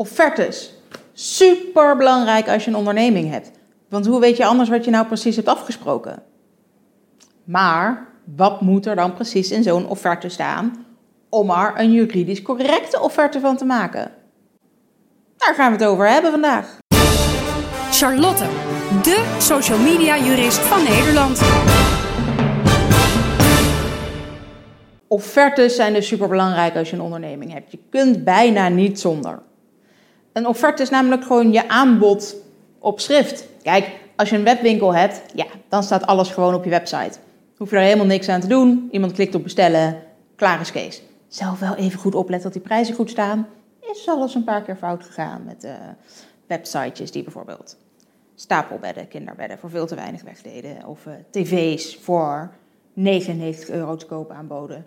Offertes. Super belangrijk als je een onderneming hebt. Want hoe weet je anders wat je nou precies hebt afgesproken? Maar wat moet er dan precies in zo'n offerte staan om er een juridisch correcte offerte van te maken? Daar gaan we het over hebben vandaag. Charlotte, de social media jurist van Nederland. Offertes zijn dus super belangrijk als je een onderneming hebt. Je kunt bijna niet zonder. Een offerte is namelijk gewoon je aanbod op schrift. Kijk, als je een webwinkel hebt, ja, dan staat alles gewoon op je website. Hoef je er helemaal niks aan te doen. Iemand klikt op bestellen, klaar is Kees. Zelf wel even goed opletten dat die prijzen goed staan. Is alles een paar keer fout gegaan met uh, websitejes die bijvoorbeeld stapelbedden, kinderbedden voor veel te weinig wegdeden. Of uh, tv's voor 99 euro te koop aanboden.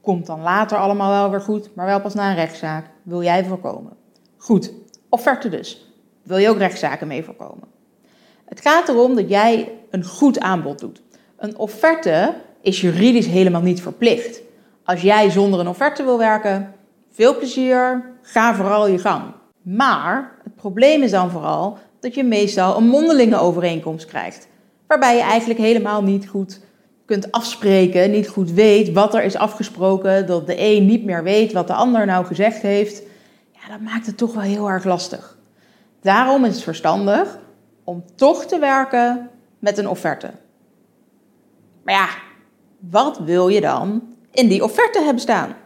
Komt dan later allemaal wel weer goed, maar wel pas na een rechtszaak. Wil jij voorkomen. Goed, offerte dus. Wil je ook rechtszaken mee voorkomen. Het gaat erom dat jij een goed aanbod doet. Een offerte is juridisch helemaal niet verplicht. Als jij zonder een offerte wil werken, veel plezier, ga vooral je gang. Maar het probleem is dan vooral dat je meestal een mondelinge overeenkomst krijgt. Waarbij je eigenlijk helemaal niet goed kunt afspreken, niet goed weet wat er is afgesproken, dat de een niet meer weet wat de ander nou gezegd heeft. Dat maakt het toch wel heel erg lastig. Daarom is het verstandig om toch te werken met een offerte. Maar ja, wat wil je dan in die offerte hebben staan?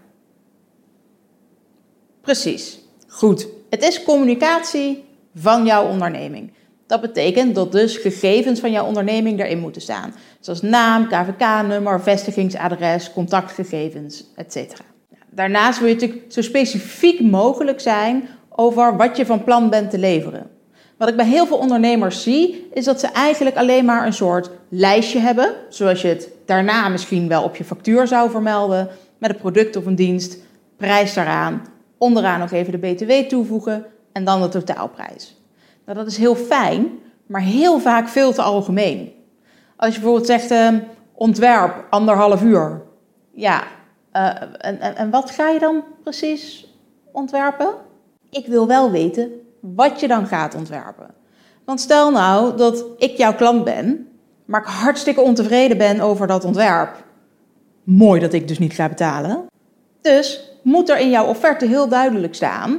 Precies. Goed. Het is communicatie van jouw onderneming. Dat betekent dat dus gegevens van jouw onderneming erin moeten staan. Zoals naam, KVK-nummer, vestigingsadres, contactgegevens, etc. Daarnaast wil je natuurlijk zo specifiek mogelijk zijn over wat je van plan bent te leveren. Wat ik bij heel veel ondernemers zie, is dat ze eigenlijk alleen maar een soort lijstje hebben, zoals je het daarna misschien wel op je factuur zou vermelden, met een product of een dienst, prijs daaraan, onderaan nog even de BTW toevoegen en dan de totaalprijs. Nou, dat is heel fijn, maar heel vaak veel te algemeen. Als je bijvoorbeeld zegt uh, ontwerp anderhalf uur, ja, uh, en, en, en wat ga je dan precies ontwerpen? Ik wil wel weten wat je dan gaat ontwerpen. Want stel nou dat ik jouw klant ben, maar ik hartstikke ontevreden ben over dat ontwerp. Mooi dat ik dus niet ga betalen. Dus moet er in jouw offerte heel duidelijk staan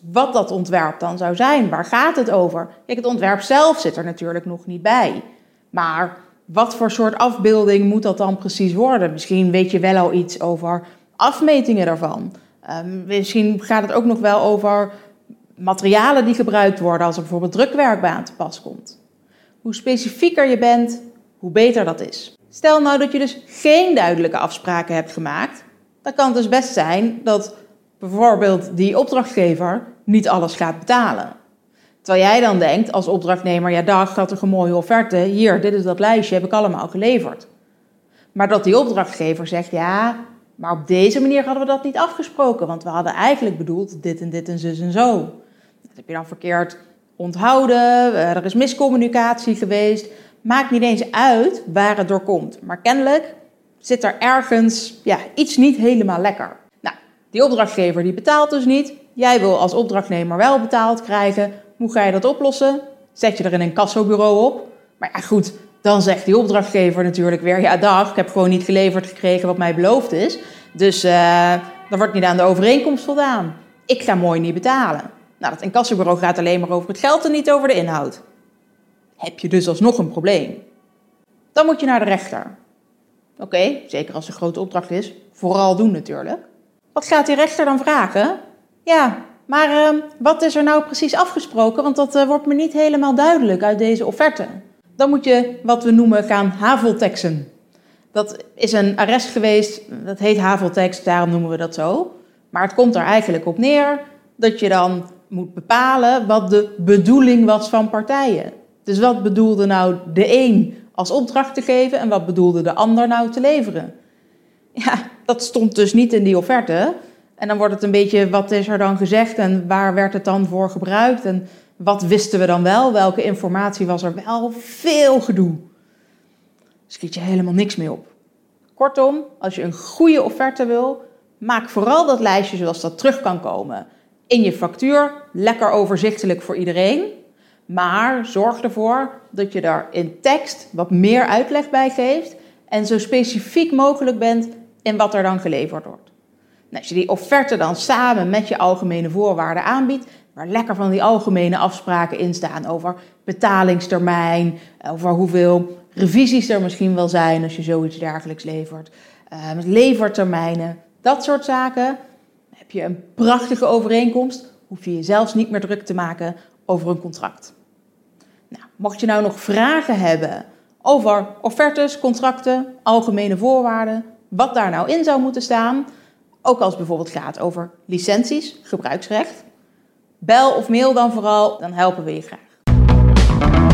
wat dat ontwerp dan zou zijn. Waar gaat het over? Kijk, het ontwerp zelf zit er natuurlijk nog niet bij. Maar wat voor soort afbeelding moet dat dan precies worden? Misschien weet je wel al iets over afmetingen daarvan. Um, misschien gaat het ook nog wel over materialen die gebruikt worden als er bijvoorbeeld drukwerk bij aan te pas komt. Hoe specifieker je bent, hoe beter dat is. Stel nou dat je dus geen duidelijke afspraken hebt gemaakt, dan kan het dus best zijn dat bijvoorbeeld die opdrachtgever niet alles gaat betalen. Terwijl jij dan denkt als opdrachtnemer, ja dag, had toch een mooie offerte, hier, dit is dat lijstje, heb ik allemaal geleverd. Maar dat die opdrachtgever zegt, ja, maar op deze manier hadden we dat niet afgesproken, want we hadden eigenlijk bedoeld dit en dit en zus en zo. Dat heb je dan verkeerd onthouden, eh, er is miscommunicatie geweest. Maakt niet eens uit waar het door komt. Maar kennelijk zit er ergens ja, iets niet helemaal lekker. Nou, die opdrachtgever die betaalt dus niet. Jij wil als opdrachtnemer wel betaald krijgen. Hoe ga je dat oplossen? Zet je er een kassobureau op? Maar ja, goed, dan zegt die opdrachtgever natuurlijk weer: ja, dag, ik heb gewoon niet geleverd gekregen wat mij beloofd is. Dus uh, dan wordt niet aan de overeenkomst voldaan. Ik ga mooi niet betalen. Nou, dat incassobureau gaat alleen maar over het geld en niet over de inhoud. Heb je dus alsnog een probleem. Dan moet je naar de rechter. Oké, zeker als het een grote opdracht is. Vooral doen natuurlijk. Wat gaat die rechter dan vragen? Ja, maar uh, wat is er nou precies afgesproken? Want dat uh, wordt me niet helemaal duidelijk uit deze offerte. Dan moet je wat we noemen gaan havelteksten. Dat is een arrest geweest, dat heet haveltekst, daarom noemen we dat zo. Maar het komt er eigenlijk op neer dat je dan moet bepalen wat de bedoeling was van partijen. Dus wat bedoelde nou de een als opdracht te geven en wat bedoelde de ander nou te leveren? Ja, dat stond dus niet in die offerte. En dan wordt het een beetje, wat is er dan gezegd en waar werd het dan voor gebruikt? En wat wisten we dan wel? Welke informatie was er wel? Veel gedoe. Schiet je helemaal niks mee op. Kortom, als je een goede offerte wil, maak vooral dat lijstje zoals dat terug kan komen in je factuur, lekker overzichtelijk voor iedereen. Maar zorg ervoor dat je daar in tekst wat meer uitleg bij geeft en zo specifiek mogelijk bent in wat er dan geleverd wordt. Nou, als je die offerte dan samen met je algemene voorwaarden aanbiedt, waar lekker van die algemene afspraken in staan over betalingstermijn, over hoeveel revisies er misschien wel zijn als je zoiets dergelijks levert, uh, levertermijnen, dat soort zaken. heb je een prachtige overeenkomst, hoef je je zelfs niet meer druk te maken over een contract. Nou, mocht je nou nog vragen hebben over offertes, contracten, algemene voorwaarden, wat daar nou in zou moeten staan, ook als het bijvoorbeeld gaat over licenties, gebruiksrecht, bel of mail dan vooral, dan helpen we je graag.